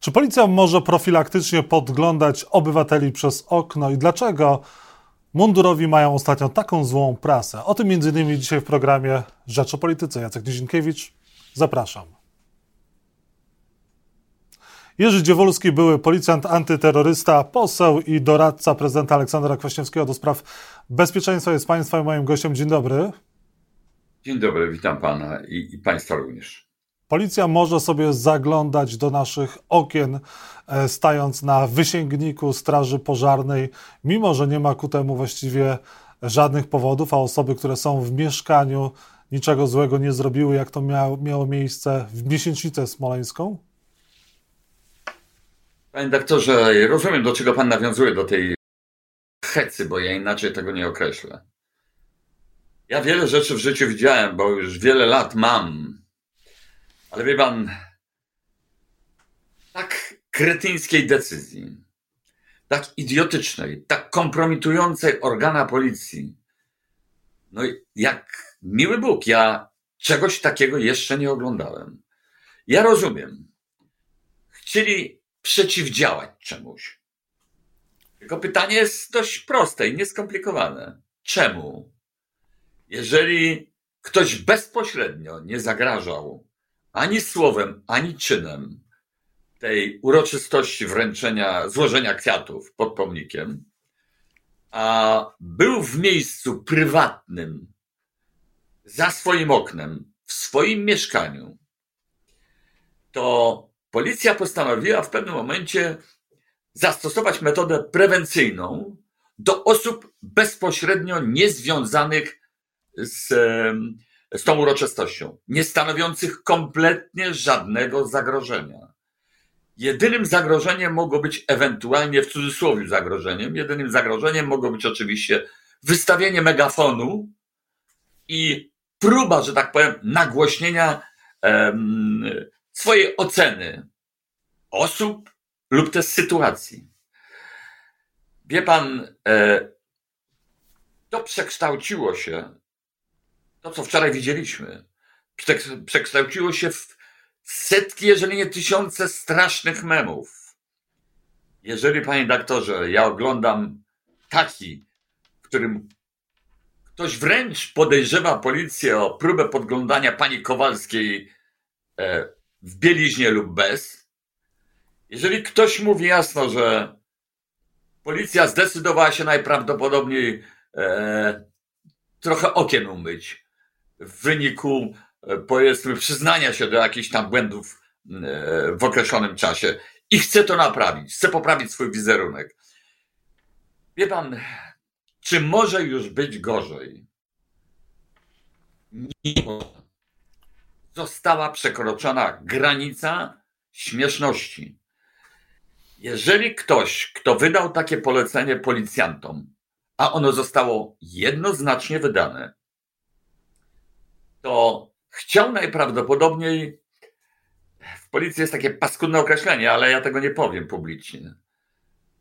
Czy policja może profilaktycznie podglądać obywateli przez okno i dlaczego mundurowi mają ostatnio taką złą prasę? O tym m.in. dzisiaj w programie Rzecz o Polityce. Jacek Nizinkiewicz, zapraszam. Jerzy Dziewolski, były policjant antyterrorysta, poseł i doradca prezydenta Aleksandra Kwaśniewskiego do spraw bezpieczeństwa jest Państwa i moim gościem. Dzień dobry. Dzień dobry, witam Pana i, i Państwa również. Policja może sobie zaglądać do naszych okien, e, stając na wysięgniku Straży Pożarnej, mimo że nie ma ku temu właściwie żadnych powodów, a osoby, które są w mieszkaniu, niczego złego nie zrobiły, jak to miało, miało miejsce w miesięcznicę smoleńską? Panie doktorze, rozumiem, do czego Pan nawiązuje, do tej hecy, bo ja inaczej tego nie określę. Ja wiele rzeczy w życiu widziałem, bo już wiele lat mam ale wie pan, tak kretyńskiej decyzji, tak idiotycznej, tak kompromitującej organa policji, no jak miły Bóg, ja czegoś takiego jeszcze nie oglądałem. Ja rozumiem. Chcieli przeciwdziałać czemuś. Tylko pytanie jest dość proste i nieskomplikowane. Czemu? Jeżeli ktoś bezpośrednio nie zagrażał ani słowem, ani czynem tej uroczystości wręczenia, złożenia kwiatów pod pomnikiem, a był w miejscu prywatnym, za swoim oknem, w swoim mieszkaniu, to policja postanowiła w pewnym momencie zastosować metodę prewencyjną do osób bezpośrednio niezwiązanych z z tą uroczystością, nie stanowiących kompletnie żadnego zagrożenia. Jedynym zagrożeniem mogło być ewentualnie w cudzysłowie zagrożeniem, jedynym zagrożeniem mogło być oczywiście wystawienie megafonu i próba, że tak powiem, nagłośnienia um, swojej oceny osób lub też sytuacji. Wie pan, e, to przekształciło się to, co wczoraj widzieliśmy, przekształciło się w setki, jeżeli nie tysiące strasznych memów. Jeżeli, panie doktorze, ja oglądam taki, w którym ktoś wręcz podejrzewa policję o próbę podglądania pani Kowalskiej e, w bieliźnie lub bez, jeżeli ktoś mówi jasno, że policja zdecydowała się najprawdopodobniej e, trochę okien umyć, w wyniku, e, powiedzmy, przyznania się do jakichś tam błędów e, w określonym czasie i chce to naprawić, chce poprawić swój wizerunek. Wie pan, czy może już być gorzej? Nie została przekroczona granica śmieszności. Jeżeli ktoś, kto wydał takie polecenie policjantom, a ono zostało jednoznacznie wydane, to chciał najprawdopodobniej, w policji jest takie paskudne określenie, ale ja tego nie powiem publicznie.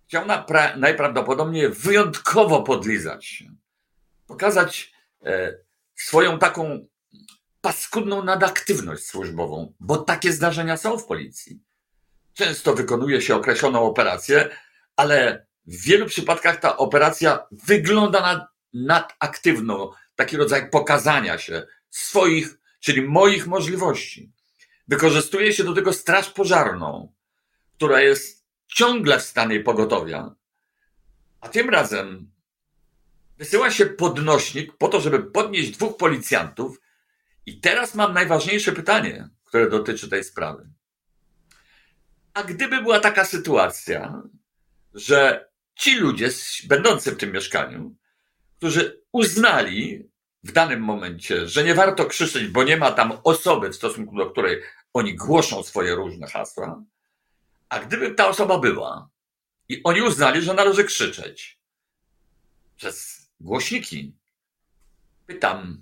Chciał napra- najprawdopodobniej wyjątkowo podlizać się, pokazać e, swoją taką paskudną nadaktywność służbową, bo takie zdarzenia są w policji. Często wykonuje się określoną operację, ale w wielu przypadkach ta operacja wygląda na nadaktywną, taki rodzaj pokazania się, swoich, czyli moich możliwości. Wykorzystuje się do tego straż pożarną, która jest ciągle w stanie pogotowia, a tym razem wysyła się podnośnik po to, żeby podnieść dwóch policjantów. I teraz mam najważniejsze pytanie, które dotyczy tej sprawy. A gdyby była taka sytuacja, że ci ludzie będący w tym mieszkaniu, którzy uznali, w danym momencie, że nie warto krzyczeć, bo nie ma tam osoby, w stosunku do której oni głoszą swoje różne hasła, a gdyby ta osoba była i oni uznali, że należy krzyczeć przez głośniki, pytam,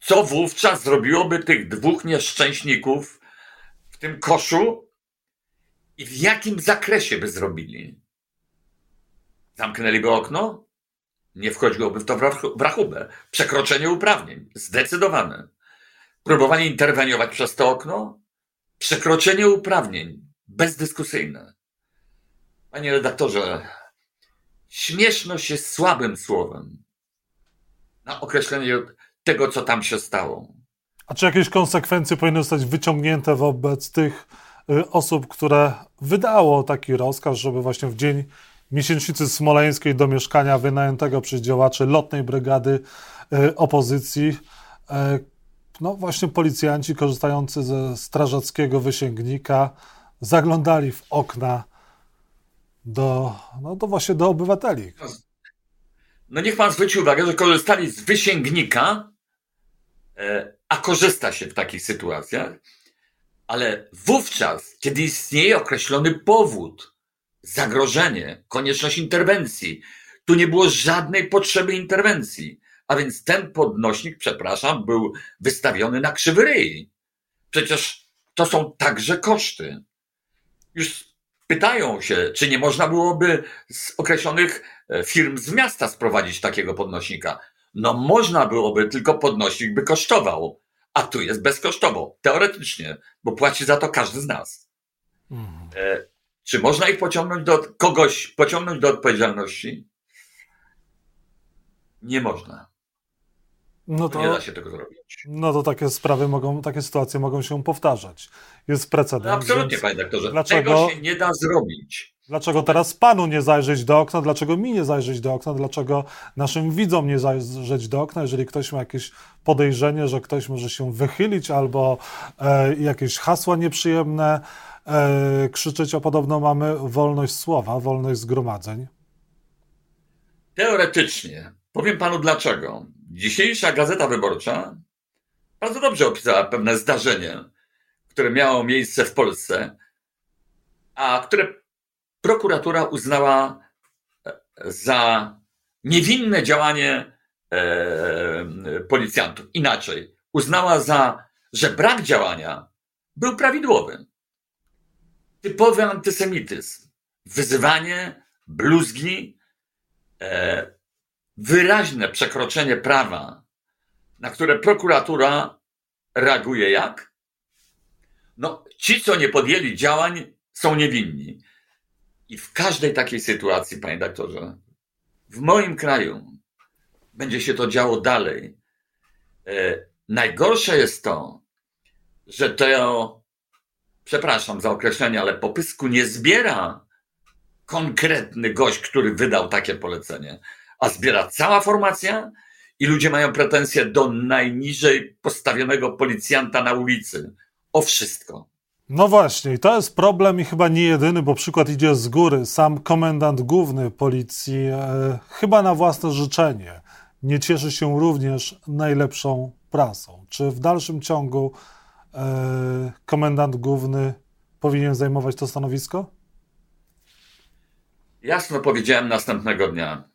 co wówczas zrobiłoby tych dwóch nieszczęśników w tym koszu i w jakim zakresie by zrobili? Zamknęliby okno? Nie wchodziłoby w to w rachubę. Przekroczenie uprawnień. Zdecydowane. Próbowanie interweniować przez to okno? Przekroczenie uprawnień. bezdyskusyjne. Panie redaktorze, śmieszność jest słabym słowem na określenie tego, co tam się stało. A czy jakieś konsekwencje powinny zostać wyciągnięte wobec tych y, osób, które wydało taki rozkaz, żeby właśnie w dzień miesięcznicy smoleńskiej do mieszkania wynajętego przez działaczy lotnej brygady y, opozycji, y, no właśnie policjanci korzystający ze strażackiego wysięgnika zaglądali w okna do, no to właśnie do obywateli. No niech pan zwróci uwagę, że korzystali z wysięgnika, e, a korzysta się w takich sytuacjach, ale wówczas, kiedy istnieje określony powód, zagrożenie, konieczność interwencji, tu nie było żadnej potrzeby interwencji. A więc ten podnośnik, przepraszam, był wystawiony na krzywy ryj. Przecież to są także koszty. Już pytają się, czy nie można byłoby z określonych e, firm z miasta sprowadzić takiego podnośnika. No można byłoby, tylko podnośnik by kosztował, a tu jest bezkosztowo, teoretycznie, bo płaci za to każdy z nas. Mhm. Czy można ich pociągnąć do, kogoś pociągnąć do odpowiedzialności? Nie można. No to, nie da się tego zrobić. No to takie sprawy mogą, takie sytuacje mogą się powtarzać. Jest precedens. No absolutnie, panie doktorze. Dlaczego, tego się nie da zrobić. Dlaczego teraz panu nie zajrzeć do okna? Dlaczego mi nie zajrzeć do okna? Dlaczego naszym widzom nie zajrzeć do okna, jeżeli ktoś ma jakieś podejrzenie, że ktoś może się wychylić albo e, jakieś hasła nieprzyjemne e, krzyczeć, a podobno mamy wolność słowa, wolność zgromadzeń? Teoretycznie. Powiem panu dlaczego. Dzisiejsza Gazeta Wyborcza bardzo dobrze opisała pewne zdarzenie, które miało miejsce w Polsce, a które prokuratura uznała e, za niewinne działanie e, policjantów. Inaczej, uznała za, że brak działania był prawidłowy. Typowy antysemityzm, wyzywanie, bluzgi, e, wyraźne przekroczenie prawa, na które prokuratura reaguje jak? No, ci, co nie podjęli działań, są niewinni. I w każdej takiej sytuacji, panie doktorze, w moim kraju będzie się to działo dalej. E, najgorsze jest to, że to, przepraszam za określenie, ale popysku nie zbiera konkretny gość, który wydał takie polecenie, a zbiera cała formacja i ludzie mają pretensje do najniżej postawionego policjanta na ulicy o wszystko. No właśnie, to jest problem i chyba nie jedyny, bo przykład idzie z góry. Sam komendant główny policji, e, chyba na własne życzenie, nie cieszy się również najlepszą prasą. Czy w dalszym ciągu komendant główny powinien zajmować to stanowisko? Jasno powiedziałem następnego dnia.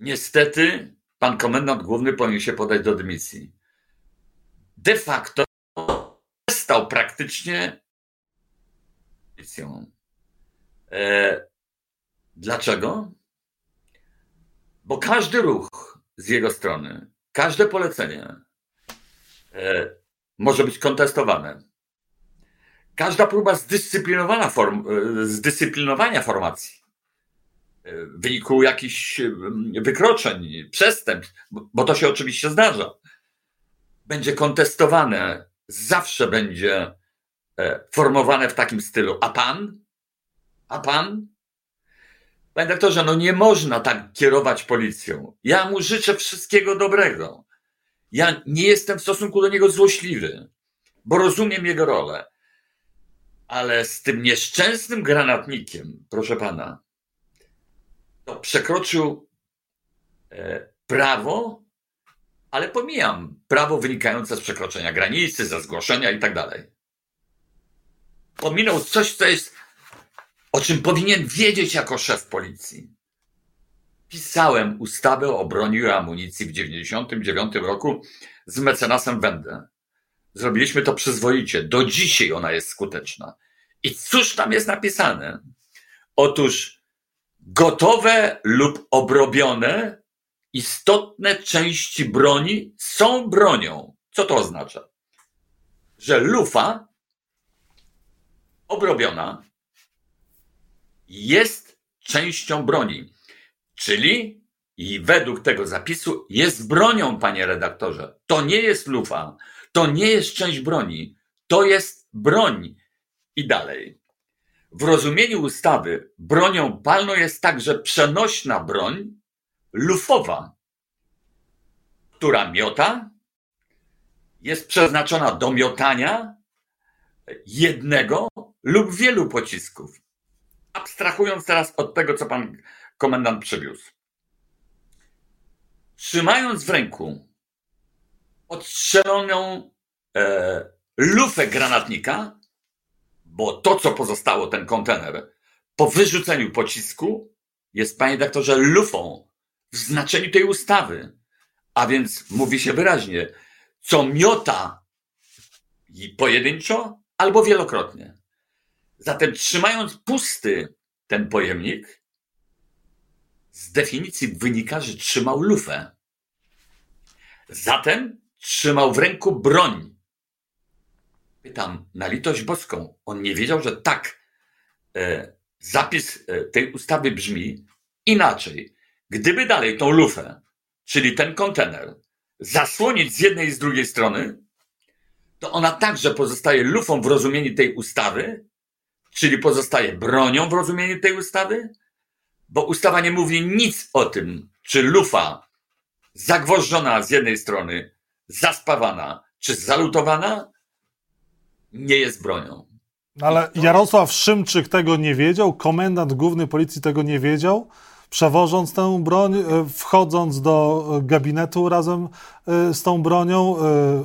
Niestety, pan komendant główny powinien się podać do dymisji. De facto stał praktycznie policją. E, dlaczego? Bo każdy ruch z jego strony, każde polecenie e, może być kontestowane. Każda próba zdyscyplinowania, form, e, zdyscyplinowania formacji w wyniku jakichś wykroczeń, przestępstw, bo to się oczywiście zdarza, będzie kontestowane, zawsze będzie e, formowane w takim stylu. A pan? A pan? Panie doktorze, no nie można tak kierować policją. Ja mu życzę wszystkiego dobrego. Ja nie jestem w stosunku do niego złośliwy, bo rozumiem jego rolę. Ale z tym nieszczęsnym granatnikiem, proszę pana, to przekroczył e, prawo, ale pomijam prawo wynikające z przekroczenia granicy, ze zgłoszenia i tak dalej. Pominął coś, co jest, o czym powinien wiedzieć jako szef policji. Pisałem ustawę o broni i amunicji w 1999 roku z mecenasem Wendę. Zrobiliśmy to przyzwoicie. Do dzisiaj ona jest skuteczna. I cóż tam jest napisane? Otóż Gotowe lub obrobione istotne części broni są bronią. Co to oznacza? Że lufa obrobiona, jest częścią broni. Czyli i według tego zapisu jest bronią, panie redaktorze. To nie jest lufa, to nie jest część broni, to jest broń. I dalej. W rozumieniu ustawy bronią palną jest także przenośna broń lufowa, która miota, jest przeznaczona do miotania jednego lub wielu pocisków. Abstrahując teraz od tego, co pan komendant przywiózł. Trzymając w ręku odstrzeloną e, lufę granatnika, bo to, co pozostało, ten kontener, po wyrzuceniu pocisku, jest, panie doktorze, lufą w znaczeniu tej ustawy. A więc mówi się wyraźnie, co miota i pojedynczo albo wielokrotnie. Zatem trzymając pusty ten pojemnik, z definicji wynika, że trzymał lufę. Zatem trzymał w ręku broń. Pytam na litość boską. On nie wiedział, że tak. E, zapis e, tej ustawy brzmi inaczej. Gdyby dalej tą lufę, czyli ten kontener, zasłonić z jednej i z drugiej strony, to ona także pozostaje lufą w rozumieniu tej ustawy, czyli pozostaje bronią w rozumieniu tej ustawy, bo ustawa nie mówi nic o tym, czy lufa zagwożdżona z jednej strony, zaspawana, czy zalutowana, nie jest bronią. Ale Jarosław Szymczyk tego nie wiedział, komendant główny policji tego nie wiedział, przewożąc tę broń, e, wchodząc do gabinetu razem e, z tą bronią, e,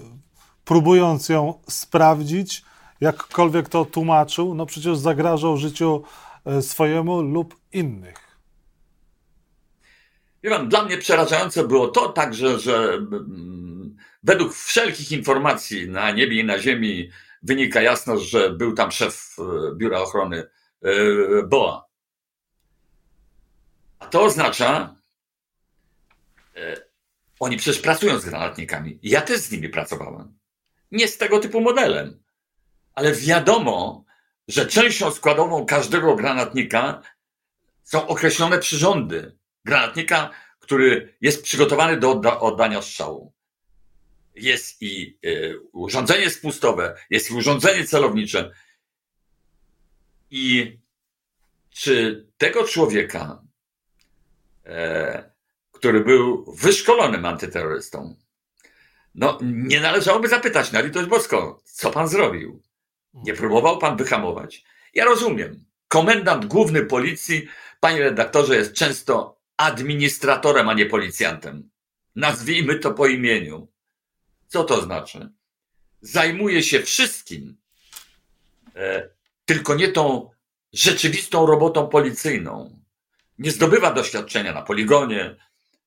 próbując ją sprawdzić, jakkolwiek to tłumaczył, no przecież zagrażał życiu swojemu lub innych. Wie pan, dla mnie przerażające było to także, że mm, według wszelkich informacji na niebie i na ziemi wynika jasno, że był tam szef e, Biura Ochrony e, BOA. A to oznacza, e, oni przecież pracują z granatnikami. Ja też z nimi pracowałem. Nie z tego typu modelem. Ale wiadomo, że częścią składową każdego granatnika są określone przyrządy granatnika, który jest przygotowany do oddania strzału. Jest i y, urządzenie spustowe, jest i urządzenie celownicze. I czy tego człowieka, e, który był wyszkolonym antyterrorystą, no nie należałoby zapytać na litość boską, co pan zrobił? Nie próbował pan wyhamować? Ja rozumiem. Komendant główny policji, panie redaktorze, jest często administratorem, a nie policjantem. Nazwijmy to po imieniu. Co to znaczy? Zajmuje się wszystkim, e, tylko nie tą rzeczywistą robotą policyjną. Nie zdobywa doświadczenia na poligonie,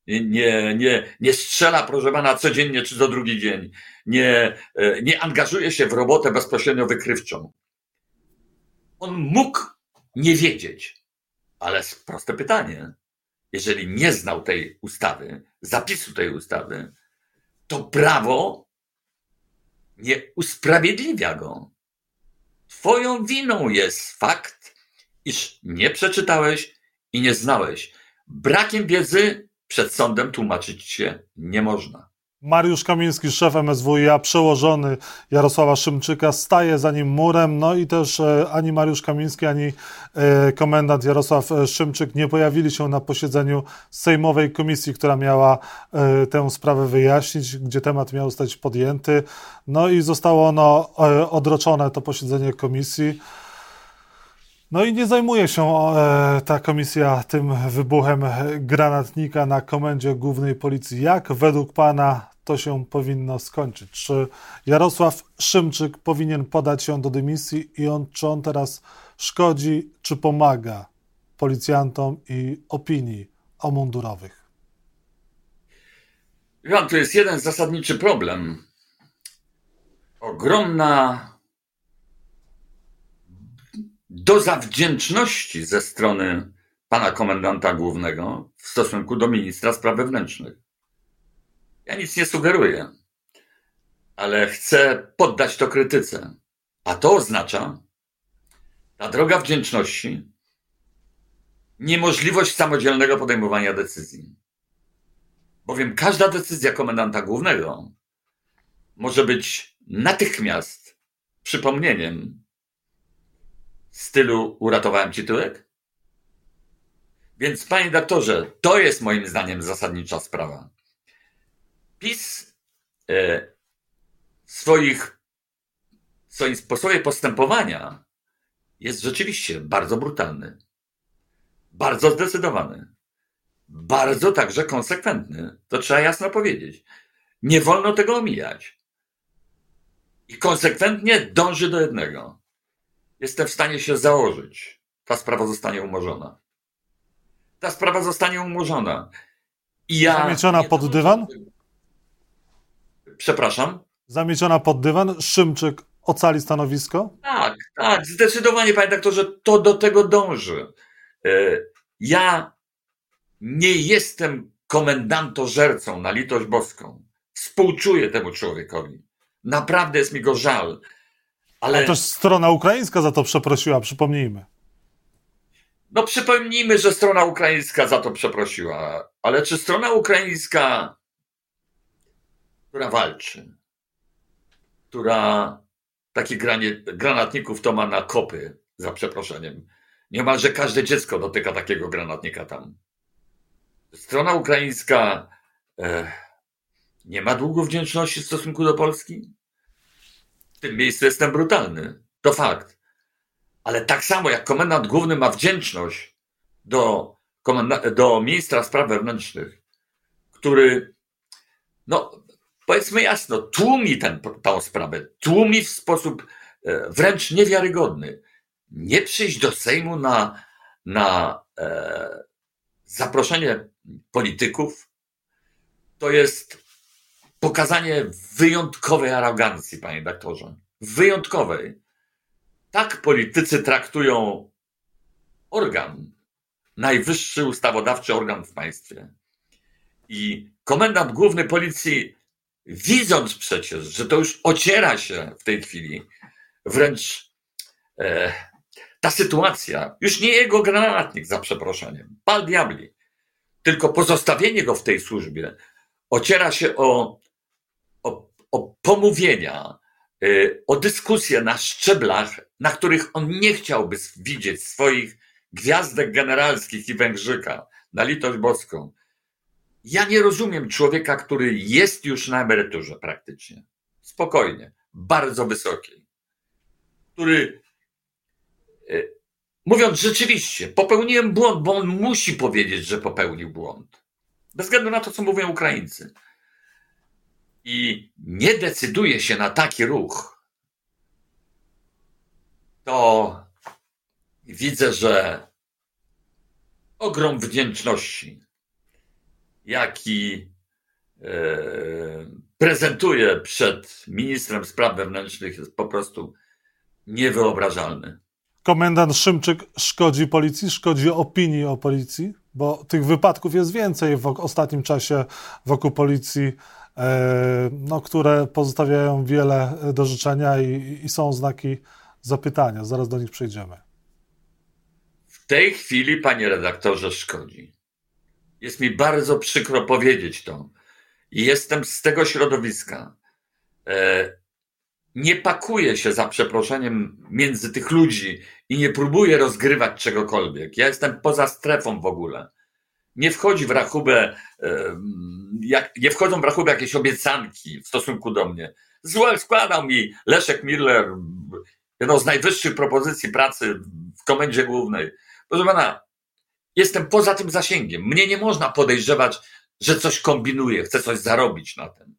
nie, nie, nie strzela, proszę pana, codziennie czy co drugi dzień, nie, e, nie angażuje się w robotę bezpośrednio wykrywczą. On mógł nie wiedzieć, ale proste pytanie jeżeli nie znał tej ustawy, zapisu tej ustawy, to prawo nie usprawiedliwia go. Twoją winą jest fakt, iż nie przeczytałeś i nie znałeś. Brakiem wiedzy przed sądem tłumaczyć się nie można. Mariusz Kamiński, szef MSWiA, przełożony Jarosława Szymczyka, staje za nim murem. No i też e, ani Mariusz Kamiński, ani e, komendant Jarosław e, Szymczyk nie pojawili się na posiedzeniu Sejmowej Komisji, która miała tę sprawę wyjaśnić, gdzie temat miał zostać podjęty. No i zostało ono odroczone, to posiedzenie komisji. No i nie zajmuje się ta komisja tym wybuchem granatnika na komendzie głównej policji. Jak według pana to się powinno skończyć? Czy Jarosław Szymczyk powinien podać się do dymisji i on, czy on teraz szkodzi, czy pomaga policjantom i opinii o mundurowych? Jan, to jest jeden zasadniczy problem. Ogromna doza wdzięczności ze strony pana komendanta głównego w stosunku do ministra spraw wewnętrznych. Ja nic nie sugeruję, ale chcę poddać to krytyce. A to oznacza, Ta droga wdzięczności, niemożliwość samodzielnego podejmowania decyzji. Bowiem każda decyzja komendanta głównego może być natychmiast przypomnieniem stylu uratowałem ci tyłek? Więc panie doktorze, to jest moim zdaniem zasadnicza sprawa. PiS e, swoich, swoim sposobie postępowania jest rzeczywiście bardzo brutalny, bardzo zdecydowany, bardzo także konsekwentny. To trzeba jasno powiedzieć. Nie wolno tego omijać. I konsekwentnie dąży do jednego. Jestem w stanie się założyć. Ta sprawa zostanie umorzona. Ta sprawa zostanie umorzona. I ja. Zamieciona pod dywan? Przepraszam. Zamieciona pod dywan. Szymczyk ocali stanowisko? Tak, tak, zdecydowanie, panie doktorze, to do tego dąży. E, ja nie jestem komendantożercą na litość boską. Współczuję temu człowiekowi. Naprawdę jest mi go żal. Ale... A też strona ukraińska za to przeprosiła, przypomnijmy. No przypomnijmy, że strona ukraińska za to przeprosiła. Ale czy strona ukraińska, która walczy, która takich granatników to ma na kopy, za przeproszeniem. Niemalże każde dziecko dotyka takiego granatnika tam. Strona ukraińska e, nie ma długu wdzięczności w stosunku do Polski? W tym miejscu jestem brutalny. To fakt. Ale tak samo jak komendant główny ma wdzięczność do, do ministra spraw wewnętrznych, który, no, powiedzmy jasno, tłumi tę sprawę, tłumi w sposób e, wręcz niewiarygodny. Nie przyjść do Sejmu na, na e, zaproszenie polityków, to jest pokazanie wyjątkowej arogancji, panie doktorze. Wyjątkowej. Tak politycy traktują organ, najwyższy ustawodawczy organ w państwie. I komendant główny policji, widząc przecież, że to już ociera się w tej chwili, wręcz e, ta sytuacja, już nie jego granatnik za przeproszeniem, pal diabli, tylko pozostawienie go w tej służbie ociera się o o, o pomówienia, y, o dyskusje na szczeblach, na których on nie chciałby widzieć swoich gwiazdek generalskich i Węgrzyka, na litość boską. Ja nie rozumiem człowieka, który jest już na emeryturze praktycznie. Spokojnie, bardzo wysokiej. Który, y, mówiąc rzeczywiście, popełniłem błąd, bo on musi powiedzieć, że popełnił błąd. Bez względu na to, co mówią Ukraińcy i nie decyduje się na taki ruch, to widzę, że ogrom wdzięczności, jaki e, prezentuje przed ministrem spraw wewnętrznych, jest po prostu niewyobrażalny. Komendant Szymczyk szkodzi policji, szkodzi opinii o policji, bo tych wypadków jest więcej w ostatnim czasie wokół policji E, no, które pozostawiają wiele do życzenia i, i są znaki zapytania. Zaraz do nich przejdziemy. W tej chwili, panie redaktorze, szkodzi. Jest mi bardzo przykro powiedzieć to. Jestem z tego środowiska. E, nie pakuję się za przeproszeniem między tych ludzi i nie próbuję rozgrywać czegokolwiek. Ja jestem poza strefą w ogóle nie wchodzi w rachubę, jak, nie wchodzą w rachubę jakieś obiecanki w stosunku do mnie. Złe składał mi Leszek Miller jedną z najwyższych propozycji pracy w komendzie głównej. Proszę pana, jestem poza tym zasięgiem. Mnie nie można podejrzewać, że coś kombinuję, chcę coś zarobić na tym.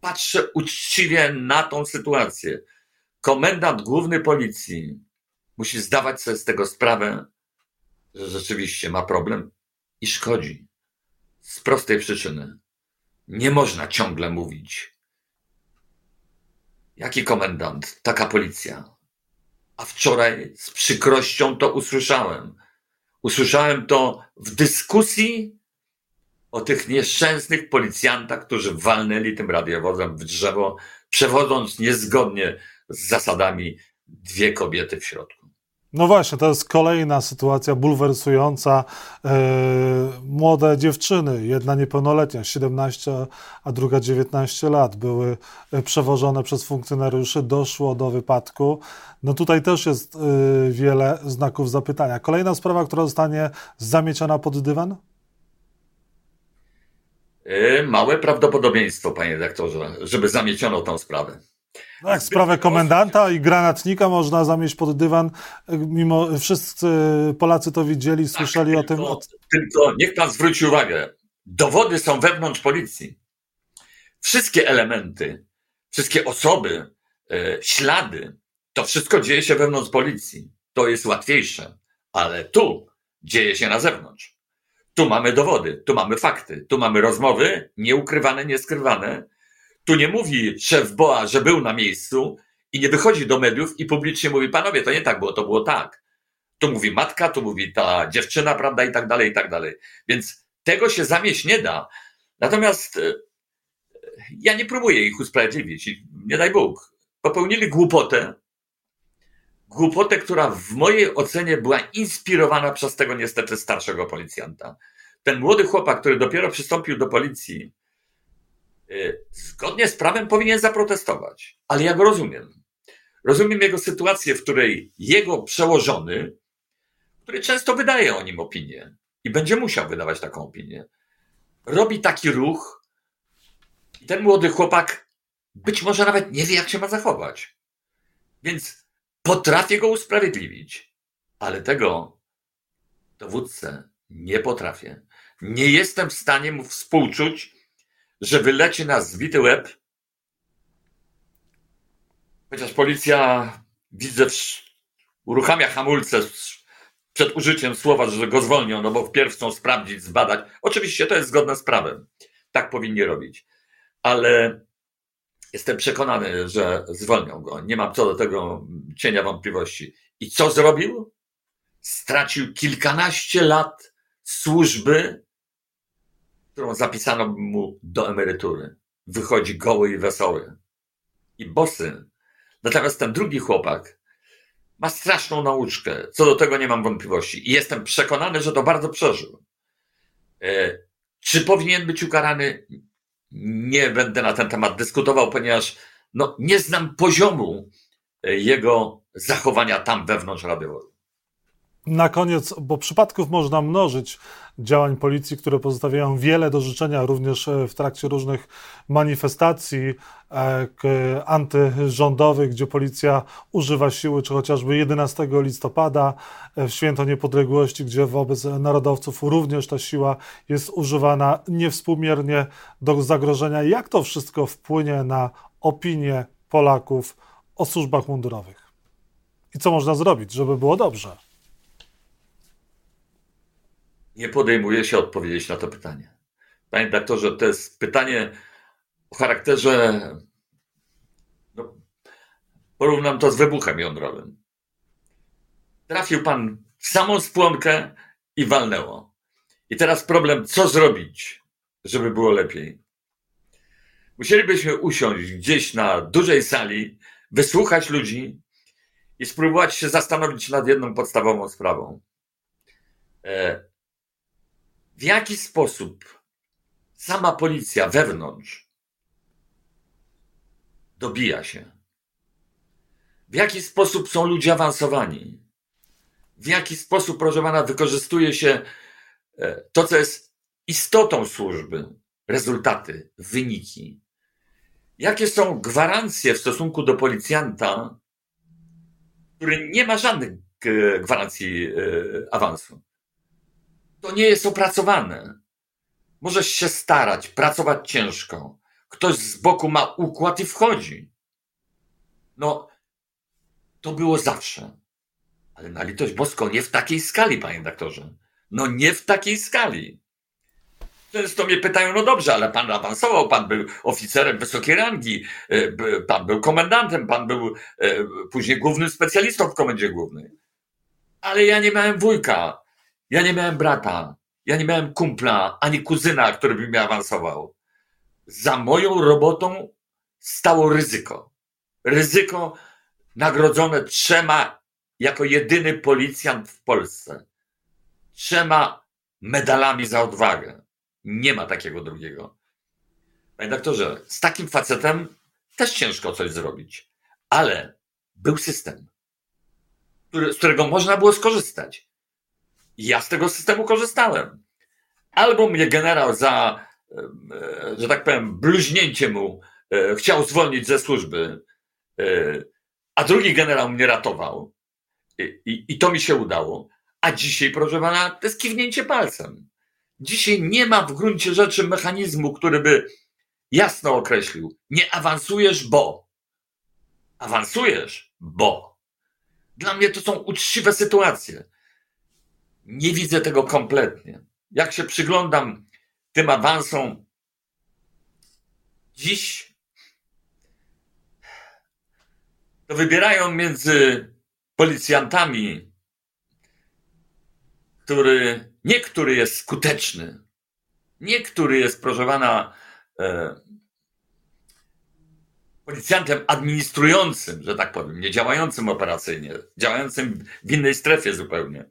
Patrzę uczciwie na tą sytuację. Komendant główny policji musi zdawać sobie z tego sprawę, że rzeczywiście ma problem i szkodzi. Z prostej przyczyny. Nie można ciągle mówić. Jaki komendant, taka policja. A wczoraj z przykrością to usłyszałem. Usłyszałem to w dyskusji o tych nieszczęsnych policjantach, którzy walnęli tym radiowozem w drzewo, przewodząc niezgodnie z zasadami dwie kobiety w środku. No właśnie, to jest kolejna sytuacja bulwersująca. Yy, młode dziewczyny, jedna niepełnoletnia, 17, a druga 19 lat, były e, przewożone przez funkcjonariuszy, doszło do wypadku. No tutaj też jest yy, wiele znaków zapytania. Kolejna sprawa, która zostanie zamieciona pod dywan? Małe prawdopodobieństwo, panie redaktorze, żeby zamieciono tę sprawę. Jak sprawę komendanta i granatnika można zamieść pod dywan, mimo wszyscy Polacy to widzieli, tak, słyszeli tylko, o tym. Tylko niech pan zwróci uwagę, dowody są wewnątrz policji. Wszystkie elementy, wszystkie osoby, e, ślady, to wszystko dzieje się wewnątrz policji. To jest łatwiejsze, ale tu dzieje się na zewnątrz. Tu mamy dowody, tu mamy fakty, tu mamy rozmowy nieukrywane, nieskrywane, tu nie mówi szef BOA, że był na miejscu i nie wychodzi do mediów i publicznie mówi, panowie, to nie tak było, to było tak. Tu mówi matka, tu mówi ta dziewczyna, prawda, i tak dalej, i tak dalej. Więc tego się zamieść nie da. Natomiast e, ja nie próbuję ich usprawiedliwić, nie daj Bóg. Popełnili głupotę, głupotę, która w mojej ocenie była inspirowana przez tego niestety starszego policjanta. Ten młody chłopak, który dopiero przystąpił do policji, zgodnie z prawem powinien zaprotestować. Ale ja go rozumiem. Rozumiem jego sytuację, w której jego przełożony, który często wydaje o nim opinię i będzie musiał wydawać taką opinię, robi taki ruch i ten młody chłopak być może nawet nie wie, jak się ma zachować. Więc potrafię go usprawiedliwić, ale tego dowódcę nie potrafię. Nie jestem w stanie mu współczuć, że wyleci na zbity łeb. Chociaż policja, widzę, uruchamia hamulce przed użyciem słowa, że go zwolnią, no bo wpierw chcą sprawdzić, zbadać. Oczywiście to jest zgodne z prawem. Tak powinni robić. Ale jestem przekonany, że zwolnią go. Nie mam co do tego cienia wątpliwości. I co zrobił? Stracił kilkanaście lat służby którą zapisano mu do emerytury. Wychodzi goły i wesoły. I bosy. Natomiast ten drugi chłopak ma straszną nauczkę. Co do tego nie mam wątpliwości. I jestem przekonany, że to bardzo przeżył. E, czy powinien być ukarany? Nie będę na ten temat dyskutował, ponieważ no, nie znam poziomu e, jego zachowania tam wewnątrz radiowozu. Na koniec, bo przypadków można mnożyć działań policji, które pozostawiają wiele do życzenia, również e, w trakcie różnych manifestacji e, antyrządowych, gdzie policja używa siły, czy chociażby 11 listopada e, w Święto Niepodległości, gdzie wobec narodowców również ta siła jest używana niewspółmiernie do zagrożenia. Jak to wszystko wpłynie na opinię Polaków o służbach mundurowych? I co można zrobić, żeby było dobrze? Nie podejmuje się odpowiedzieć na to pytanie. Panie doktorze, to jest pytanie o charakterze. No, porównam to z wybuchem jądrowym. Trafił pan w samą spłonkę i walnęło. I teraz problem, co zrobić, żeby było lepiej? Musielibyśmy usiąść gdzieś na dużej sali, wysłuchać ludzi i spróbować się zastanowić nad jedną podstawową sprawą. E, w jaki sposób sama policja wewnątrz dobija się. W jaki sposób są ludzie awansowani. W jaki sposób, proszę pana, wykorzystuje się e, to, co jest istotą służby, rezultaty, wyniki. Jakie są gwarancje w stosunku do policjanta, który nie ma żadnych gwarancji e, awansu? To nie jest opracowane. Możesz się starać, pracować ciężko. Ktoś z boku ma układ i wchodzi. No, to było zawsze. Ale na litość boską nie w takiej skali, panie doktorze. No nie w takiej skali. Często mnie pytają, no dobrze, ale pan awansował, pan był oficerem wysokiej rangi, e, pan był komendantem, pan był e, później głównym specjalistą w komendzie głównej. Ale ja nie miałem wujka, ja nie miałem brata, ja nie miałem kumpla, ani kuzyna, który by mnie awansował. Za moją robotą stało ryzyko. Ryzyko nagrodzone trzema jako jedyny policjant w Polsce trzema medalami za odwagę. Nie ma takiego drugiego. Panie doktorze, z takim facetem też ciężko coś zrobić, ale był system, który, z którego można było skorzystać. Ja z tego systemu korzystałem. Albo mnie generał za, e, że tak powiem, bluźnięcie mu e, chciał zwolnić ze służby, e, a drugi generał mnie ratował. I, i, i to mi się udało. A dzisiaj, proszę pana, to jest kiwnięcie palcem. Dzisiaj nie ma w gruncie rzeczy mechanizmu, który by jasno określił. Nie awansujesz, bo. Awansujesz, bo. Dla mnie to są uczciwe sytuacje. Nie widzę tego kompletnie. Jak się przyglądam tym awansom dziś, to wybierają między policjantami, który, niektóry jest skuteczny, niektóry jest, proszę e, policjantem administrującym, że tak powiem, nie działającym operacyjnie, działającym w innej strefie zupełnie.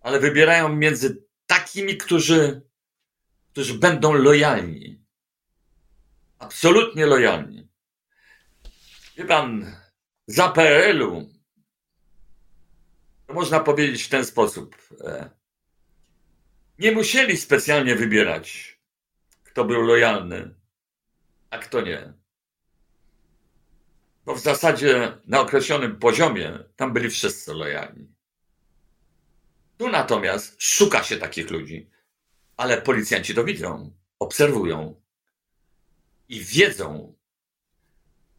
Ale wybierają między takimi, którzy, którzy będą lojalni. Absolutnie lojalni. Wie pan, za PRL-u, to można powiedzieć w ten sposób, e, nie musieli specjalnie wybierać, kto był lojalny, a kto nie. Bo w zasadzie na określonym poziomie tam byli wszyscy lojalni. Tu natomiast szuka się takich ludzi, ale policjanci to widzą, obserwują i wiedzą,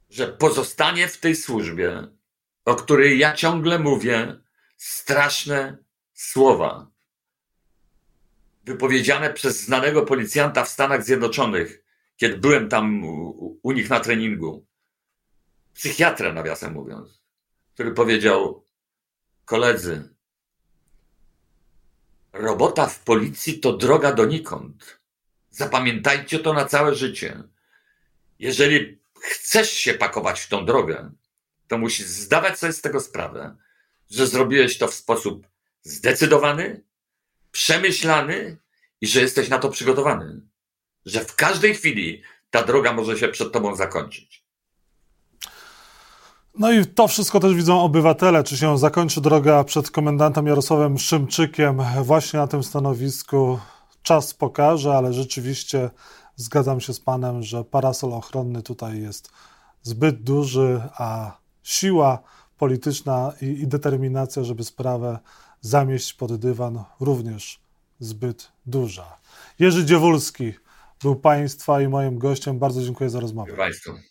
że pozostanie w tej służbie, o której ja ciągle mówię, straszne słowa wypowiedziane przez znanego policjanta w Stanach Zjednoczonych, kiedy byłem tam u, u nich na treningu. Psychiatra, nawiasem mówiąc, który powiedział: Koledzy, robota w policji to droga donikąd. Zapamiętajcie to na całe życie. Jeżeli chcesz się pakować w tą drogę, to musisz zdawać sobie z tego sprawę, że zrobiłeś to w sposób zdecydowany, przemyślany i że jesteś na to przygotowany. Że w każdej chwili ta droga może się przed tobą zakończyć. No i to wszystko też widzą obywatele. Czy się zakończy droga przed komendantem Jarosławem Szymczykiem właśnie na tym stanowisku? Czas pokaże, ale rzeczywiście zgadzam się z panem, że parasol ochronny tutaj jest zbyt duży, a siła polityczna i, i determinacja, żeby sprawę zamieść pod dywan, również zbyt duża. Jerzy Dziewulski był Państwa i moim gościem. Bardzo dziękuję za rozmowę. Państwu.